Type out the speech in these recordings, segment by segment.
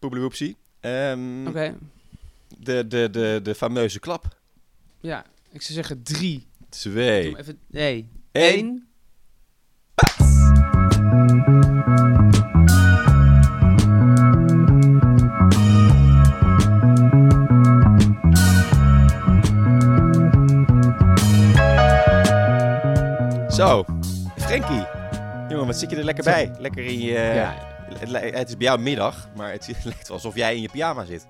Poebelewoepsie. Ehm Oké. de, de, de, de fameuze klap. Ja, ik zou zeggen drie. Twee. Even, nee. Eén. Zo, Frankie. Jongen, wat zit je er lekker bij? Lekker in je... Ja. Het, is bij jou middag, maar het lijkt wel alsof jij in je pyjama zit.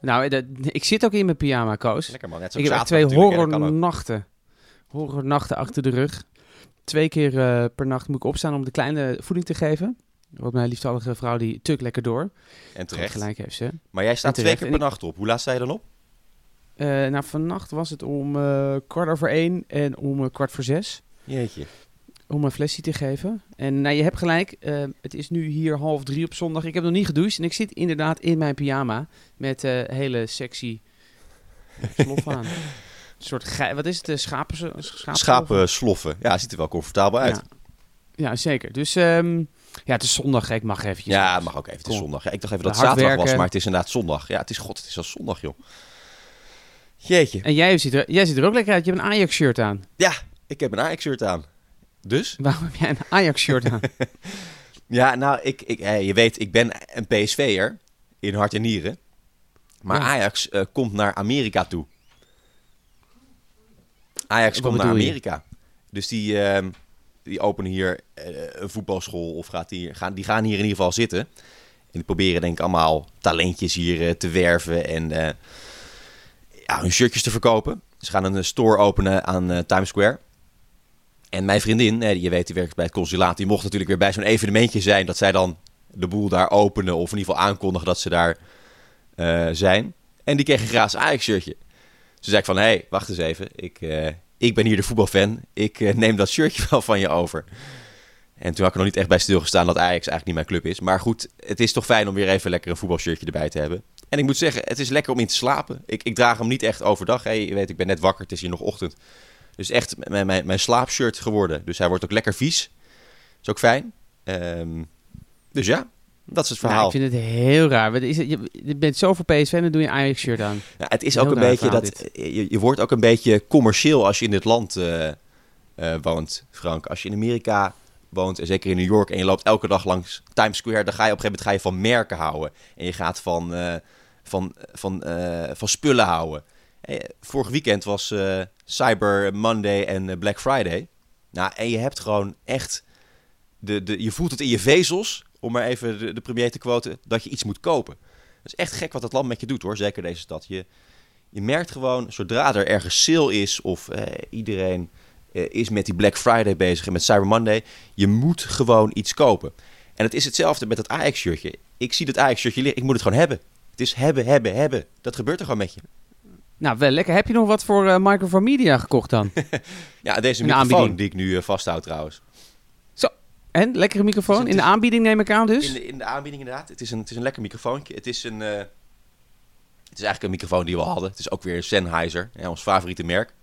Nou, dat- ik zit ook in mijn pyjama, Koos. Lekker man, net zo Ik heb twee horrornachten. Horrornachten achter de rug. Twee keer eh, per nacht moet ik opstaan om de kleine voeding te geven. Want mijn lieftallige vrouw die tuk lekker door. En terecht. Gelijk heeft ze. Maar jij staat twee keer per nacht op. Hoe laat sta je dan op? Eh, nou, vannacht was het om eh, kwart over één en om eh, kwart voor zes. Jeetje. Om een flesje te geven. En nou, je hebt gelijk. eh, het is nu hier half drie op zondag. Ik heb nog niet gedoucht. En ik zit inderdaad in mijn pyjama. Met eh, hele sexy slof aan. Een soort gij- wat is het? eh, schapen, schapen, sloffen. Ja, ziet er wel comfortabel uit. Ja. ja, zeker. Dus ehm, ja, het is zondag. Ik mag eventjes. Ja, het mag ook even. Het is zondag. Ja, ik dacht even dat het zaterdag was, maar het is inderdaad zondag. Ja, het is god, het is al zondag, joh. Jeetje. En jij ziet, er, jij ziet er ook lekker uit. Je hebt een Ajax-shirt aan. Ja, ik heb een Ajax-shirt aan. Dus? Waarom heb jij een Ajax-shirt aan? Ja, nou, ik, ik, eh, je weet, ik ben een PSV'er in hart en nieren. Maar Ja. Ajax eh, komt naar Amerika toe. Ajax Wat komt naar je? Amerika. Dus die, ehm, die openen hier eh, een voetbalschool of gaat hier, gaan, die gaan hier in ieder geval zitten. En die proberen denk ik allemaal talentjes hier te werven en ja, hun shirtjes te verkopen. Ze gaan een store openen aan Times Square. En mijn vriendin, je weet, die werkt bij het consulaat, die mocht natuurlijk weer bij zo'n evenementje zijn. Dat zij dan de boel daar openen of in ieder geval aankondigen dat ze daar eh, zijn. En die kreeg een Ajax-shirtje. Ze zei ik van, hé, hey, wacht eens even. Ik, eh, ik ben hier de voetbalfan. Ik eh, neem dat shirtje wel van je over. En toen had ik er nog niet echt bij stilgestaan dat Ajax eigenlijk niet mijn club is. Maar goed, het is toch fijn om weer even lekker een voetbalshirtje erbij te hebben. En ik moet zeggen, het is lekker om in te slapen. Ik, ik draag hem niet echt overdag. Hey, je weet, ik ben net wakker, het is hier nog ochtend. Dus echt mijn, mijn, mijn slaapshirt geworden. Dus hij wordt ook lekker vies. Is ook fijn. Ehm, dus ja, dat is het Nou, verhaal. ik vind het heel raar. Is het? Je, bent zo voor PSV en dan doe je een Ajax-shirt aan. Ja, het is Heel ook een beetje dat. Je, je wordt ook een beetje commercieel als je in dit land eh, eh, woont, Frank. Als je in Amerika woont, en zeker in New York, en je loopt elke dag langs Times Square, dan ga je op een gegeven moment ga je van merken houden. En je gaat van, eh, van, van, van spullen houden. Eh, vorig weekend was eh, Cyber Monday en eh, Black Friday. Nou, en je hebt gewoon echt. De, de, je voelt het in je vezels, om maar even de, premier te quoten, dat je iets moet kopen. Dat is echt gek wat dat land met je doet hoor, zeker deze stad. Je, je merkt gewoon, zodra er ergens sale is of eh, iedereen eh, is met die Black Friday bezig en met Cyber Monday, je moet gewoon iets kopen. En het is hetzelfde met dat Ajax-shirtje. Ik zie dat Ajax-shirtje liggen, ik moet het gewoon hebben. Het is hebben, hebben, hebben. Dat gebeurt er gewoon met je. Nou, wel lekker. Heb je nog wat voor Media gekocht dan? Ja, deze microfoon aanbieding. die ik nu eh, vasthoud trouwens. En? Lekkere microfoon? Dus In de aanbieding neem ik aan dus? In de, in de aanbieding inderdaad. Het is een, het is een lekker microfoontje. Het is een... eh, het is eigenlijk een microfoon die we al hadden. Het is ook weer Sennheiser, ja, ons favoriete merk.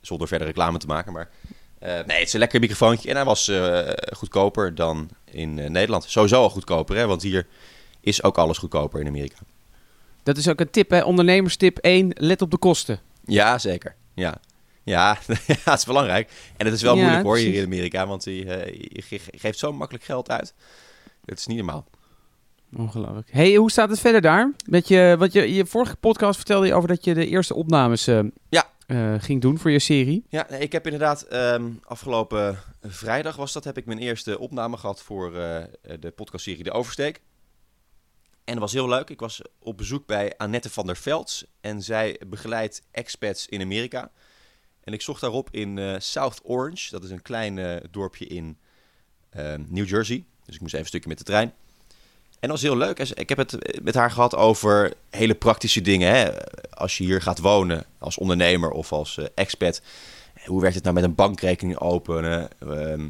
Zonder verder reclame te maken, maar... nee, het is een lekker microfoontje. En hij was goedkoper dan in Nederland. Sowieso al goedkoper, hè? Want hier is ook alles goedkoper in Amerika. Dat is ook een tip, hè? Ondernemerstip 1. Let op de kosten. Ja, zeker. Ja. Ja, ja, het is belangrijk. En het is wel Ja, moeilijk hoor hier in Amerika, want je, eh, je ge- geeft zo makkelijk geld uit. Het is niet normaal. Ongelooflijk. hey, hoe staat het verder daar? Met je, wat je, je vorige podcast vertelde je over dat je de eerste opnames eh, Ja. eh, ging doen voor je serie. Ja, nee, ik heb inderdaad ehm, afgelopen vrijdag was dat, heb ik mijn eerste opname gehad voor eh, de podcastserie De Oversteek. En dat was heel leuk. Ik was op bezoek bij Annette van der Velds en zij begeleidt expats in Amerika. En ik zocht daarop in eh, South Orange, dat is een klein eh, dorpje in eh, New Jersey. Dus ik moest even een stukje met de trein. En dat was heel leuk. Ik heb het met haar gehad over hele praktische dingen. Hè? Als je hier gaat wonen als ondernemer of als eh, expat. Hoe werkt het nou met een bankrekening openen? Ehm,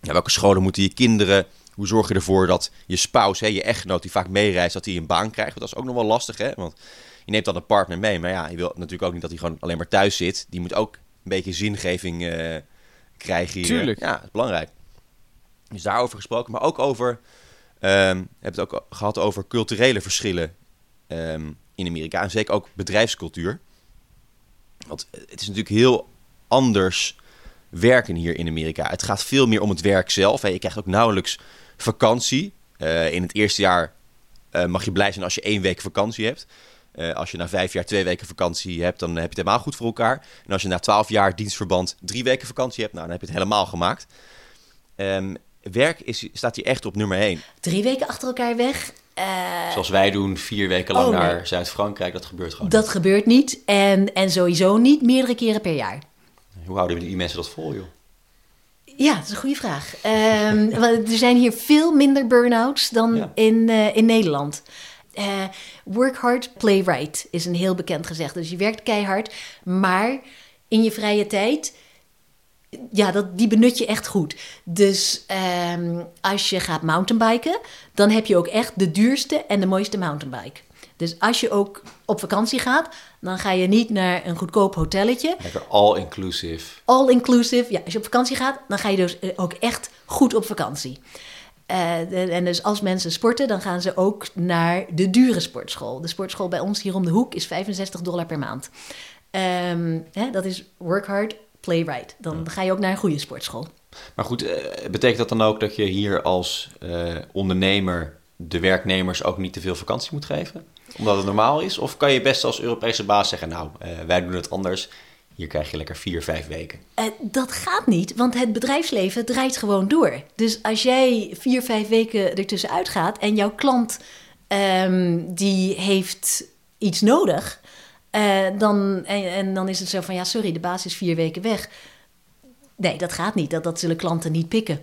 ja, welke scholen moeten je kinderen? Hoe zorg je ervoor dat je spouse, hè, je echtgenoot die vaak meereist, dat hij een baan krijgt? Want dat is ook nog wel lastig, hè? Want je neemt dan een partner mee. Maar ja, je wil natuurlijk ook niet dat hij gewoon alleen maar thuis zit. Die moet ook een beetje zingeving eh, krijgen hier. Tuurlijk. Ja, dat is belangrijk. Dus daarover gesproken. Maar ook over Ehm hebben het ook gehad over culturele verschillen ehm, in Amerika. En zeker ook bedrijfscultuur. Want het is natuurlijk heel anders werken hier in Amerika. Het gaat veel meer om het werk zelf. Hè. Je krijgt ook nauwelijks vakantie. Eh, in het eerste jaar eh, mag je blij zijn als je één week vakantie hebt. Eh, als je na vijf jaar twee weken vakantie hebt, dan heb je het helemaal goed voor elkaar. En als je na twaalf jaar dienstverband drie weken vakantie hebt, nou, dan heb je het helemaal gemaakt. Ehm, werk is, staat hier echt op nummer één. Drie weken achter elkaar weg. Eh, Zoals wij doen, vier weken lang Oh, nee. naar Zuid-Frankrijk, dat gebeurt gewoon. dat gebeurt niet. En, en sowieso niet meerdere keren per jaar. Hoe houden die mensen dat vol, joh? Ja, dat is een goede vraag. Ehm, er zijn hier veel minder burn-outs dan Ja. in, eh, in Nederland. Eh, work hard, play right is een heel bekend gezegde. Dus je werkt keihard, maar in je vrije tijd, ja, dat, die benut je echt goed. Dus ehm, als je gaat mountainbiken, dan heb je ook echt de duurste en de mooiste mountainbike. Dus als je ook op vakantie gaat, dan ga je niet naar een goedkoop hotelletje. Lekker all-inclusive. All inclusive. Ja, als je op vakantie gaat, dan ga je dus eh, ook echt goed op vakantie. Eh, en dus als mensen sporten, dan gaan ze ook naar de dure sportschool. De sportschool bij ons hier om de hoek is 65 dollar per maand. Ehm, hè, dat is work hard, play right. Dan ga je ook naar een goede sportschool. Maar goed, eh, betekent dat dan ook dat je hier als ondernemer de werknemers ook niet te veel vakantie moet geven? Omdat het normaal is? Of kan je best als Europese baas zeggen, nou, eh, wij doen het anders. Hier krijg je lekker vier, vijf weken. Eh, dat gaat niet, want het bedrijfsleven draait gewoon door. Dus als jij vier, vijf weken ertussenuit gaat en jouw klant ehm, die heeft iets nodig, eh, dan, en, dan is het zo van ja, sorry, de baas is vier weken weg. Nee, dat gaat niet. Dat zullen klanten niet pikken.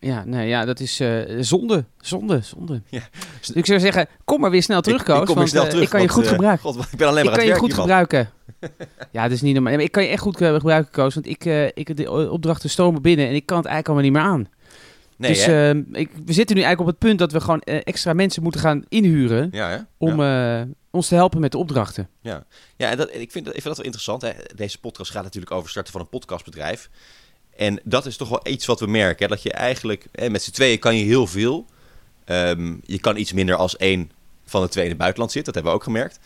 Ja, nee, ja, dat is eh, zonde, zonde, zonde. Ja. Dus ik zou zeggen, kom maar weer snel terug, Ik- Koos. ik kom want, snel eh, terug, ik kan je goed eh, gebruiken. God, ik ben alleen maar ik aan kan het je werk goed gebruiken. ja, dat is niet normaal. Ik kan je echt goed gebruiken, Koos. Want ik, ik, de opdrachten stromen binnen en ik kan het eigenlijk allemaal niet meer aan. Nee, dus hè? eh, ik, we zitten nu eigenlijk op het punt dat we gewoon extra mensen moeten gaan inhuren ja, hè? om ja. ons te helpen met de opdrachten. Ja, ja en dat, ik, vind dat, ik vind dat wel interessant. Hè. Deze podcast gaat natuurlijk over starten van een podcastbedrijf. En dat is toch wel iets wat we merken. Dat je eigenlijk, hè, met z'n tweeën kan je heel veel. Ehm, je kan iets minder als één van de twee in het buitenland zit. Dat hebben we ook gemerkt.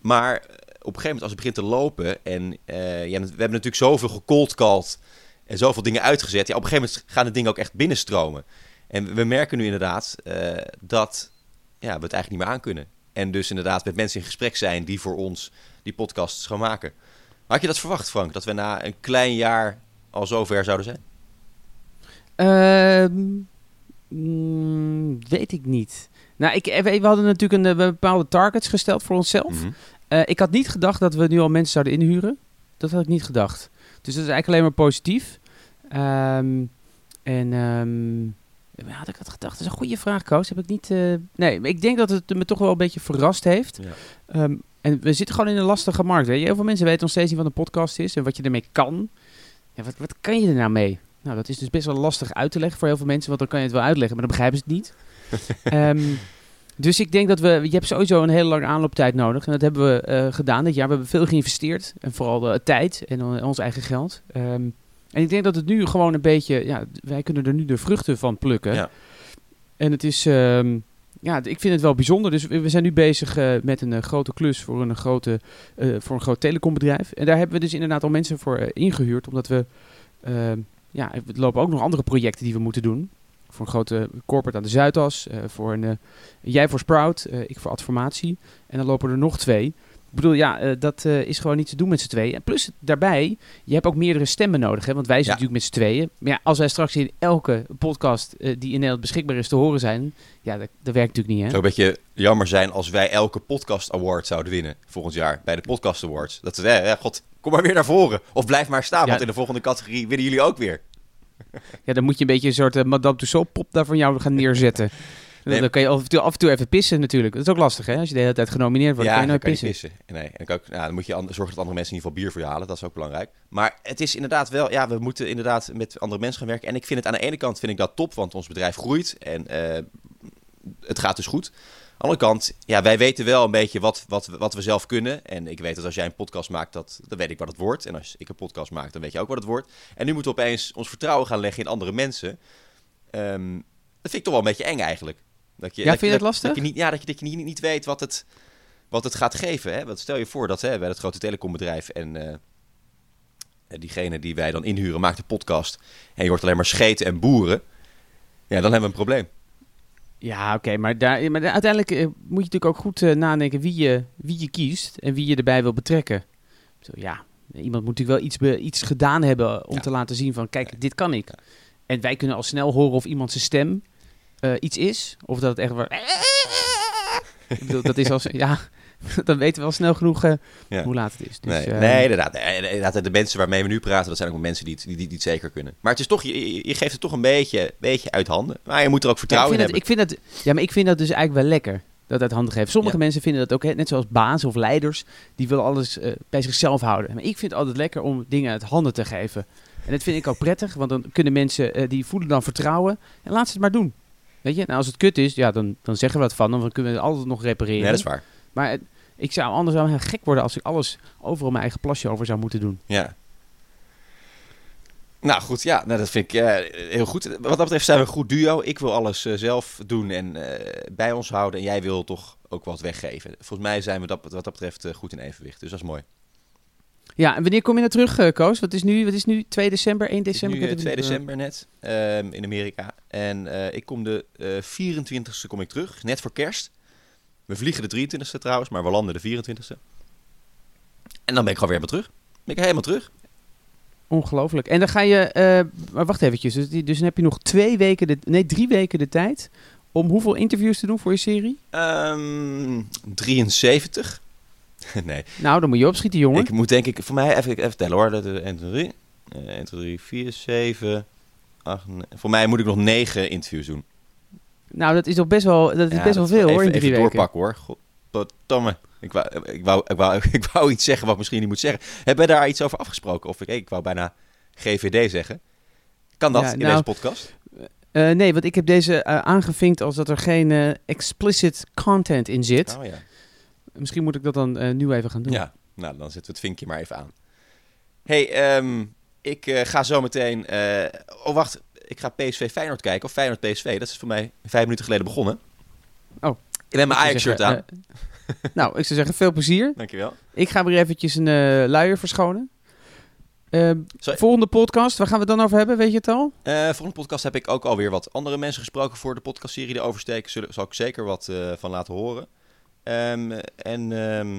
Maar eh, op een gegeven moment als het begint te lopen... en eh, we hebben natuurlijk zoveel gecoldcalled en zoveel dingen uitgezet. Ja, op een gegeven moment gaan de dingen ook echt binnenstromen. En we merken nu inderdaad eh, dat ja, we het eigenlijk niet meer aankunnen. En dus inderdaad met mensen in gesprek zijn die voor ons die podcasts gaan maken. Had je dat verwacht, Frank? Dat we na een klein jaar al zover zouden zijn? Ehm, mm, weet ik niet. Nou, ik, eh, we hadden natuurlijk een, eh, bepaalde targets gesteld voor onszelf. Mhm. Eh, ik had niet gedacht dat we nu al mensen zouden inhuren. Dat had ik niet gedacht. Dus dat is eigenlijk alleen maar positief. Ehm, en ehm, had ik dat gedacht? Dat is een goede vraag, Koos. Heb ik niet. nee, ik denk dat het me toch wel een beetje verrast heeft. Ja. En we zitten gewoon in een lastige markt. Weet je? Heel veel mensen weten nog steeds niet wat een podcast is en wat je ermee kan. Ja, wat, wat kan je er nou mee? Nou, dat is dus best wel lastig uit te leggen voor heel veel mensen, want dan kan je het wel uitleggen, maar dan begrijpen ze het niet. Ehm, dus ik denk dat we, je hebt sowieso een hele lange aanlooptijd nodig. En dat hebben we eh, gedaan dit jaar. We hebben veel geïnvesteerd. En vooral de tijd en on- ons eigen geld. Ehm, en ik denk dat het nu gewoon een beetje, ja, wij kunnen er nu de vruchten van plukken. Ja. En het is, ehm, ja, ik vind het wel bijzonder. Dus we we zijn nu bezig eh, met een eh, grote klus voor een, grote, eh, voor een groot telecombedrijf. En daar hebben we dus inderdaad al mensen voor eh, ingehuurd, omdat we, ehm, ja, er lopen ook nog andere projecten die we moeten doen. Voor een grote corporate aan de Zuidas, voor een, jij voor Sprout, ik voor Adformatie. En dan lopen er nog twee. Ik bedoel, ja, eh, dat eh, is gewoon niet te doen met z'n tweeën. En plus daarbij, je hebt ook meerdere stemmen nodig. Hè? Want wij zijn Ja. natuurlijk met z'n tweeën. Maar ja, als wij straks in elke podcast eh, die in Nederland beschikbaar is te horen zijn... Ja, dat, dat werkt natuurlijk niet, Het hè? zou een beetje jammer zijn als wij elke podcast award zouden winnen volgend jaar bij de podcast awards. Dat we, eh, god, kom maar weer naar voren. Of blijf maar staan, Ja. want in de volgende categorie winnen jullie ook weer. Ja, dan moet je een beetje een soort Madame Tussauds-pop daar van jou gaan neerzetten. Nee, dan kan je af en, toe, af en toe even pissen natuurlijk. Dat is ook lastig, hè? Als je de hele tijd genomineerd wordt, ja, kan je dan nooit kan je pissen. pissen. Nee, en dan, ook, ja, dan moet je zorgen dat andere mensen in ieder geval bier voor je halen. Dat is ook belangrijk. Maar het is inderdaad wel, ja, we moeten inderdaad met andere mensen gaan werken. En ik vind het aan de ene kant vind ik dat top, want ons bedrijf groeit en eh, het gaat dus goed. Aan de andere kant, ja, wij weten wel een beetje wat, wat, we- wat we zelf kunnen. En ik weet dat als jij een podcast maakt, dat, dan weet ik wat het wordt. En als ik een podcast maak, dan weet je ook wat het wordt. En nu moeten we opeens ons vertrouwen gaan leggen in andere mensen. Ehm, Dat vind ik toch wel een beetje eng eigenlijk. Dat je, Ja, dat, vind je dat dat- lastig? Dat je niet, ja, dat je, dat je niet, niet weet wat het, wat het gaat geven. Hè? Want stel je voor dat hè, bij het grote telecombedrijf en eh, diegene die wij dan inhuren maakt een podcast. En je hoort alleen maar scheten en boeren. Ja, dan hebben we een probleem. Ja, oké, maar, daar, maar uiteindelijk eh, moet je natuurlijk ook goed eh, nadenken wie je, wie je kiest en wie je erbij wil betrekken. Zo, ja, iemand moet natuurlijk wel iets, be- iets gedaan hebben om Ja. te laten zien van, kijk, dit kan ik. En wij kunnen al snel horen of iemand zijn stem eh, iets is, of dat het echt waar... Ik bedoel, dat is als, ja, dan weten we wel snel genoeg eh, Ja. hoe laat het is. Dus, nee, eh, nee, inderdaad. Nee, inderdaad. De mensen waarmee we nu praten, dat zijn ook mensen die het, die, die, die het zeker kunnen. Maar het is toch, je, je- geeft het toch een beetje, beetje uit handen. Maar je moet er ook Ja, vertrouwen ik in vind hebben. dat, ik vind dat, ja, maar ik vind dat dus eigenlijk wel lekker. Dat uit handen geven. Sommige Ja. mensen vinden dat ook, hè, net zoals bazen of leiders, die willen alles bij zichzelf houden. Maar ik vind het altijd lekker om dingen uit handen te geven. En dat vind ik ook prettig, want dan kunnen mensen, die voelen dan vertrouwen. En laat ze het maar doen. Weet je, nou, als het kut is, ja, dan, dan zeggen we wat van. Dan kunnen we het altijd nog repareren. Nee, dat is waar. Maar ik zou anders wel heel gek worden als ik alles overal mijn eigen plasje over zou moeten doen. Ja. Nou goed, ja, nou, dat vind ik eh, heel goed. Wat dat betreft zijn we een goed duo. Ik wil alles eh, zelf doen en eh, bij ons houden. En jij wil toch ook wat weggeven. Volgens mij zijn we dat, wat dat betreft goed in evenwicht. Dus dat is mooi. Ja, en wanneer kom je nou terug, eh, Koos? Wat is nu, wat is nu 2 december, 1 Het is december? nu Ik eh, weet 2 het niet, eh, december net ehm, in Amerika. En eh, ik kom de eh 24e kom ik terug, net voor kerst. We vliegen de 23e trouwens, maar we landen de 24e. En dan ben ik gewoon weer helemaal terug. Ben ik helemaal terug. Ongelooflijk. En dan ga je, eh, maar wacht eventjes, dus, dus dan heb je nog twee weken, de, nee drie weken de tijd om hoeveel interviews te doen voor je serie? Ehm 73. nee, Nou, dan moet je opschieten, jongen. ik moet denk ik, voor mij even, even tellen hoor. Dat, eh, 1, 2, 3, eh, 1, 2, 3, 4, 7, 8, Voor mij moet ik nog 9 interviews doen. Nou, dat is toch best wel, dat is Ja, best wel dat- veel hoor, even, in drie even weken. doorpakken hoor. Godverdomme. Ik wou, ik, wou, ik, wou, ik wou iets zeggen wat ik misschien niet moet zeggen. Hebben we daar iets over afgesproken? Of ik, ik wou bijna GVD zeggen. Kan dat Ja, in nou, deze podcast? Eh, nee, want ik heb deze eh, aangevinkt als dat er geen eh, explicit content in zit. Oh ja. Misschien moet ik dat dan eh, nu even gaan doen. Ja, nou dan zetten we het vinkje maar even aan. hey, ehm, ik eh, ga zo meteen... eh, oh, wacht. Ik ga PSV Feyenoord kijken. Of Feyenoord PSV. Dat is voor mij vijf minuten geleden begonnen. Oh. Ik heb mijn Ajax-shirt aan. nou, ik zou zeggen, veel plezier. Dankjewel. Ik ga weer eventjes een luier verschonen. Eh, Sorry. volgende podcast, waar gaan we het dan over hebben? Weet je het al? Volgende podcast heb ik ook alweer wat andere mensen gesproken voor de podcastserie. De Oversteken zullen, zal ik zeker wat van laten horen. Ehm, en ehm,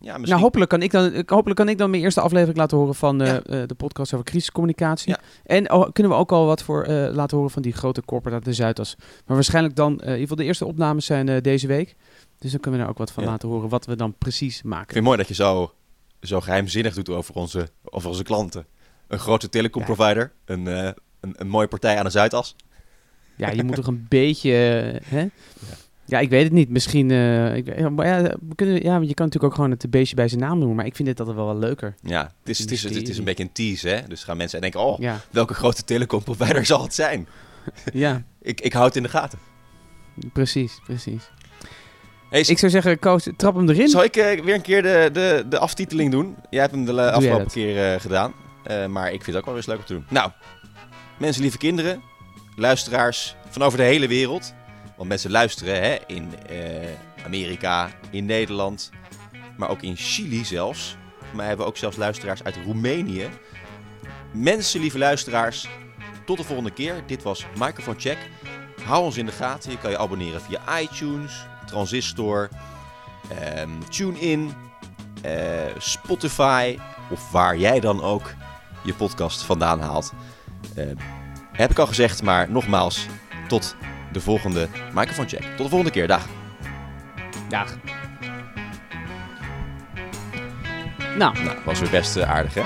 ja, misschien... Nou, hopelijk kan, ik dan, ik- hopelijk kan ik dan mijn eerste aflevering laten horen van eh, Ja. eh, de podcast over crisiscommunicatie. Ja. En oh, kunnen we ook al wat voor eh, laten horen van die grote corporate uit de Zuidas. Maar waarschijnlijk dan, eh, in ieder geval de eerste opnames zijn eh, deze week. Dus dan kunnen we daar ook wat van Ja. laten horen wat we dan precies Ik maken. vind het mooi dat je zo, zo geheimzinnig doet over onze, over onze klanten. Een grote telecomprovider, een, eh, een, een mooie partij aan de Zuidas. Ja, je moet toch een beetje... hè? Ja. ik weet het niet. Misschien... eh, ik, ja, maar ja, we kunnen, ja, je kan natuurlijk ook gewoon het beestje bij zijn naam noemen. Maar ik vind dit altijd wel wel leuker. Ja, het is, het, is, het, is een beetje een tease, hè? Dus gaan mensen denken, oh, Ja, welke grote telecomprovider zal het zijn? ja Ik, ik hou het in de gaten. precies, precies. Hey, Ik zou zeggen, Koos, trap hem erin. Zal ik eh, weer een keer de, de, de aftiteling doen? Jij hebt hem de afgelopen keer eh, gedaan. Maar ik vind het ook wel eens leuk om te doen. Nou, mensen, lieve kinderen, luisteraars van over de hele wereld. Want mensen luisteren hè, in eh, Amerika, in Nederland, maar ook in Chili zelfs. Maar hebben we ook zelfs luisteraars uit Roemenië. Mensen, lieve luisteraars, tot de volgende keer. Dit was Microphone Check. Hou ons in de gaten. Je kan je abonneren via iTunes, Transistor, ehm TuneIn, eh, Spotify of waar jij dan ook je podcast vandaan haalt. Eh, heb ik al gezegd, maar nogmaals, tot de volgende Microphone Check. Tot de volgende keer. Dag. Dag. Nou, Nou, was weer best eh, aardig, hè?